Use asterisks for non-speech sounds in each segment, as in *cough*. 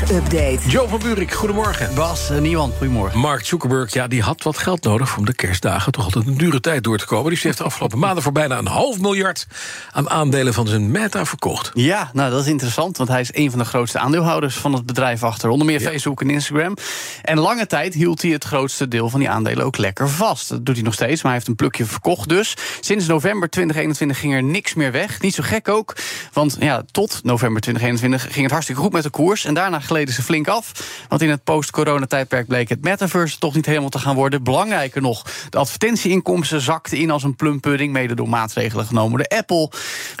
Tech-update. Joe van Buurik, goedemorgen. Bas, uh, Nieuwan, goedemorgen. Mark Zuckerberg, ja, die had wat geld nodig om de kerstdagen toch altijd een dure tijd door te komen. Dus die heeft de afgelopen maanden voor bijna een half miljard aan aandelen van zijn Meta verkocht. Ja, nou dat is interessant, want hij is een van de grootste aandeelhouders van het bedrijf achter. Onder meer Facebook en Instagram. En lange tijd hield hij het grootste deel van die aandelen ook lekker vast. Dat doet hij nog steeds, maar hij heeft een plukje verkocht dus. Sinds november 2021 ging er niks meer weg. Niet zo gek ook, want ja, tot november 2021 ging het hartstikke goed met de koers. En daarna gleden ze flink af. Want in het post-corona-tijdperk bleek het metaverse toch niet helemaal te gaan worden. Belangrijker nog, de advertentieinkomsten zakten in als een plumpudding, mede door maatregelen genomen door Apple.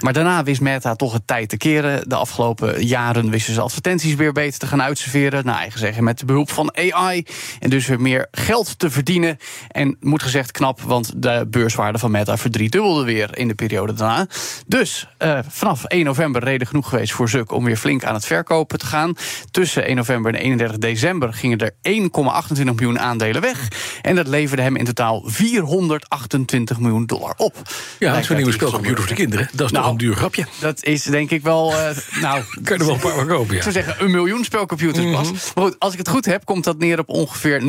Maar daarna wist Meta toch het tijd te keren. De afgelopen jaren wisten ze advertenties weer beter te gaan uitserveren. Naar eigen zeggen met de behulp van AI. En dus weer meer geld te verdienen. En moet gezegd knap, want de beurswaarde van Meta verdriedubbelde weer in de periode daarna. Dus uh, vanaf 1 november reden genoeg geweest voor Zuck om weer flink aan het verkopen te gaan. Tussen 1 november en 31 december gingen er 1,28 miljoen aandelen weg. En dat leverde hem in totaal 428 miljoen dollar op. Ja, een nieuwe spelcomputer voor de kinderen. Dat is nou, toch een duur grapje. Dat is denk ik wel. Uh, nou, *laughs* kan je er wel een paar van kopen. Ja. Ik zou zeggen, een miljoen spelcomputers pas. Mm -hmm. Maar goed, als ik het goed heb, komt dat neer op ongeveer 0,6%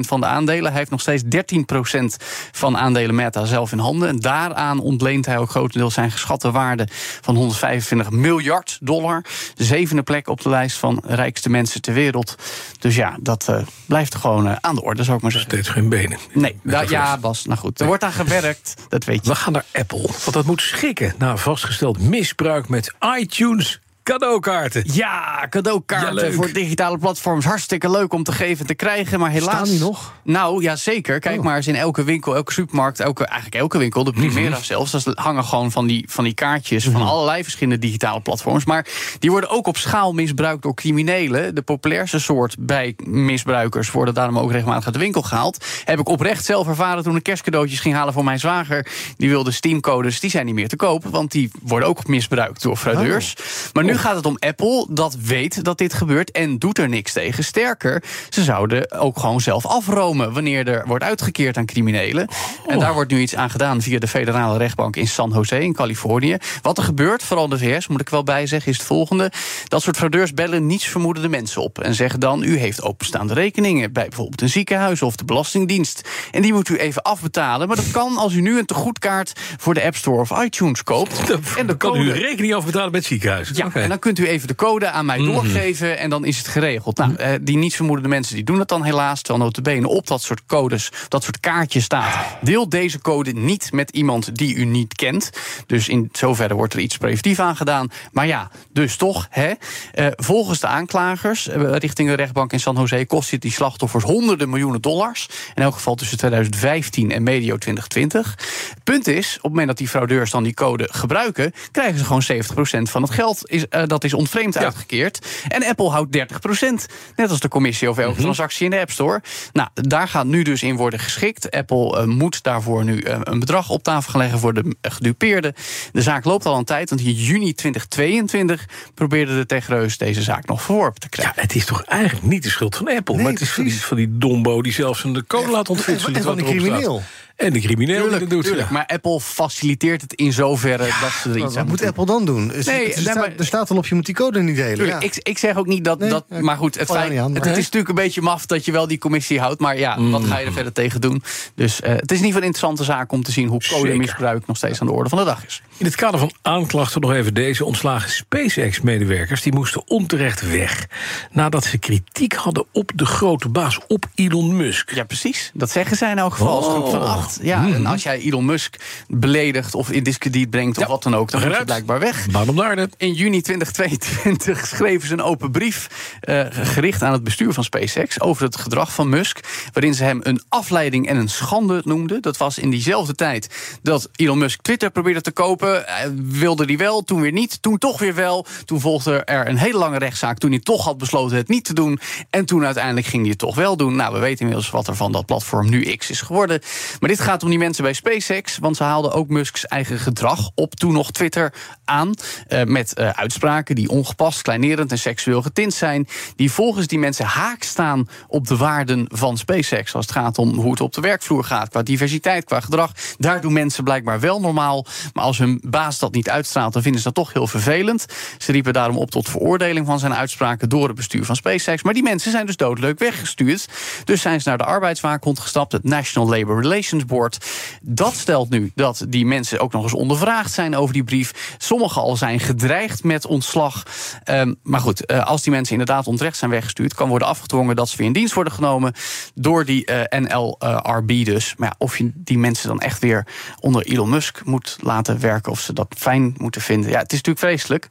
van de aandelen. Hij heeft nog steeds 13% van aandelen Meta zelf in handen. En daaraan ontleent hij ook grotendeels zijn geschatte waarde van 125 miljard dollar. De zevende plek op de lijst van rijkste mensen ter wereld. Dus ja, dat uh, blijft gewoon uh, aan de orde, zou ik maar zeggen. Steeds geen benen. Nee, da, ja, Bas, nou goed. Er wordt aan gewerkt, dat weet je. We gaan naar Apple, want dat moet schikken na vastgesteld misbruik met iTunes cadeaukaarten. Ja, cadeaukaarten Ja, voor digitale platforms. Hartstikke leuk om te geven en te krijgen, maar helaas... Staan die nog? Nou, ja, zeker. Kijk Oh. maar eens in elke winkel, elke supermarkt... Elke, eigenlijk elke winkel, de Primera Mhm. zelfs... daar hangen gewoon van die, van die kaartjes van allerlei verschillende digitale platforms. Maar die worden ook op schaal misbruikt door criminelen. De populairste soort bij misbruikers... worden daarom ook regelmatig uit de winkel gehaald. Heb ik oprecht zelf ervaren toen ik kerstcadeautjes ging halen voor mijn zwager. Die wilde Steam-codes, die zijn niet meer te koop... want die worden ook misbruikt door fraudeurs. Maar nu gaat het om Apple, dat weet dat dit gebeurt en doet er niks tegen. Sterker, ze zouden ook gewoon zelf afromen wanneer er wordt uitgekeerd aan criminelen. En daar wordt nu iets aan gedaan via de federale rechtbank in San Jose in Californië. Wat er gebeurt, vooral de VS, moet ik wel bij zeggen, is het volgende. Dat soort fraudeurs bellen nietsvermoedende mensen op en zeggen dan: u heeft openstaande rekeningen bij bijvoorbeeld een ziekenhuis of de Belastingdienst. En die moet u even afbetalen. Maar dat kan als u nu een tegoedkaart voor de App Store of iTunes koopt. *laughs* En dan kan u rekening afbetalen met het ziekenhuis. ja. En dan kunt u even de code aan mij doorgeven en dan is het geregeld. Nou, eh, die nietsvermoedende mensen die doen dat dan helaas, terwijl notabene op dat soort codes, dat soort kaartjes staat. Deel deze code niet met iemand die u niet kent. Dus in zoverre wordt er iets preventief aan gedaan. Maar ja, dus toch, hè. Eh, volgens de aanklagers eh, richting de rechtbank in San Jose kost dit die slachtoffers honderden miljoenen dollars. In elk geval tussen 2015 en medio 2020. Het punt is, op het moment dat die fraudeurs dan die code gebruiken, krijgen ze gewoon 70% van het geld. Is, eh, dat is ontvreemd uitgekeerd. En Apple houdt 30%. Net als de commissie over elke transactie in de App Store. Nou, daar gaat nu dus in worden geschikt. Apple eh, moet daarvoor nu eh, een bedrag op tafel gaan leggen voor de gedupeerden. De zaak loopt al een tijd, want in juni 2022 probeerde de techreus deze zaak nog verworpen te Ja, krijgen. het is toch eigenlijk niet de schuld van Apple. maar het is van die, precies. van die dombo die zelfs een code laat ontfutselen. En van wat die erop staat. En de crimineel dat doet. Tuurlijk, ja. maar Apple faciliteert het in zoverre dat ze er Wat, iets wat aan moet moeten Apple dan doen? Er, Nee, er, nee, staat, maar- er staat al op, je moet die code niet delen. Tuurlijk, Ja. ik, ik zeg ook niet dat. Nee, dat ja, maar goed, het, val jou feit, niet aan, het, maar- het is natuurlijk een beetje maf dat je wel die commissie houdt. Maar ja, wat ga je er verder tegen doen? Dus eh, het is in ieder geval een interessante zaak om te zien hoe Zeker. codemisbruik nog steeds aan de orde van de dag is. In het kader van aanklachten nog even deze ontslagen SpaceX-medewerkers. Die moesten onterecht weg. Nadat ze kritiek hadden op de grote baas, op Elon Musk. Ja, precies. Dat zeggen zij in elk geval als groep Oh. van acht. Ja, en als jij Elon Musk beledigt of in discrediet brengt of wat dan ook, dan moet je blijkbaar weg. Baan om de aarde. In juni 2022 *laughs* schreven ze een open brief eh, gericht aan het bestuur van SpaceX over het gedrag van Musk, waarin ze hem een afleiding en een schande noemden. Dat was in diezelfde tijd dat Elon Musk Twitter probeerde te kopen. Eh, wilde die wel, toen weer niet. Toen toch weer wel. Toen volgde er een hele lange rechtszaak. Toen hij toch had besloten het niet te doen. En toen uiteindelijk ging hij het toch wel doen. Nou, we weten inmiddels wat er van dat platform nu X is geworden. Maar dit gaat om die mensen bij SpaceX. Want ze haalden ook Musks eigen gedrag op toen nog Twitter aan. eh, met eh, uitspraken die ongepast, kleinerend en seksueel getint zijn. Die volgens die mensen haak staan op de waarden van SpaceX. Als het gaat om hoe het op de werkvloer gaat. Qua diversiteit, qua gedrag. Daar doen mensen blijkbaar wel normaal. Maar als hun baas dat niet uitstraalt, dan vinden ze dat toch heel vervelend. Ze riepen daarom op tot veroordeling van zijn uitspraken door het bestuur van SpaceX. Maar die mensen zijn dus doodleuk weggestuurd. Dus zijn ze naar de arbeidswaakhond gestapt, het National Labor Relations Board. Dat stelt nu dat die mensen ook nog eens ondervraagd zijn over die brief. Sommigen al zijn gedreigd met ontslag. Ehm, maar goed, eh, als die mensen inderdaad onterecht zijn weggestuurd, kan worden afgedwongen dat ze weer in dienst worden genomen door die eh, NLRB dus. Maar ja, of je die mensen dan echt weer onder Elon Musk moet laten werken, of ze dat fijn moeten vinden. Ja, het is natuurlijk vreselijk.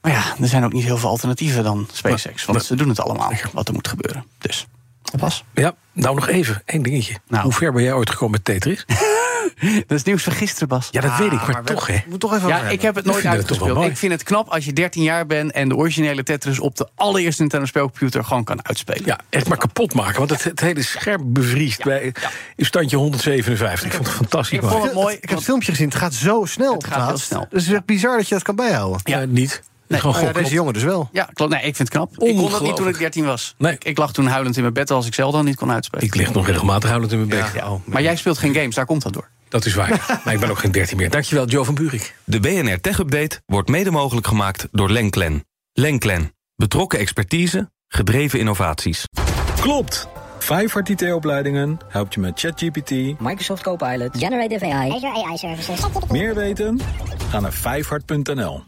Maar ja, er zijn ook niet heel veel alternatieven dan SpaceX. Want ze doen het allemaal wat er moet gebeuren. Dus, dat was. Ja, nou nog even, één dingetje. Nou. Hoe ver ben jij ooit gekomen met Tetris? *laughs* *laughs* Dat is nieuws van gisteren, Bas. Ja, dat weet ik, maar, maar toch, hè? Moet toch even Ja, ik heb het nooit uitgespeeld. Ik vind het knap als je 13 jaar bent en de originele Tetris op de allereerste Nintendo spelcomputer gewoon kan uitspelen. Ja, echt maar kapot maken. Want het, het hele scherm bevriest bij in standje 157. Ik vond het fantastisch. Ik vond het mooi. Ik heb het filmpje gezien, het gaat zo snel. Het gaat heel snel. Dus het is echt bizar dat je dat kan bijhouden. ja, niet. Nee. Gewoon Oh ja, deze jongen dus wel. Ja, klopt. Nee, ik vind het knap. Ik kon dat niet toen ik 13 was. Nee. Ik, ik lag toen huilend in mijn bed als ik Zelda niet kon uitspelen. Ik lig nog regelmatig huilend in mijn bed. Ja. Oh, Maar jij speelt geen games, daar komt dat door. Dat is waar. *laughs* maar ik ben ook geen 13 meer. Dankjewel, Joe van Buurik. De BNR Tech Update wordt mede mogelijk gemaakt door Lenklen. Lenklen. Betrokken expertise, gedreven innovaties. Klopt! Vijfhart IT-opleidingen helpt je met ChatGPT. Microsoft Copilot. Generative AI. Azure AI Services. Meer weten? Ga naar vijfhart.nl.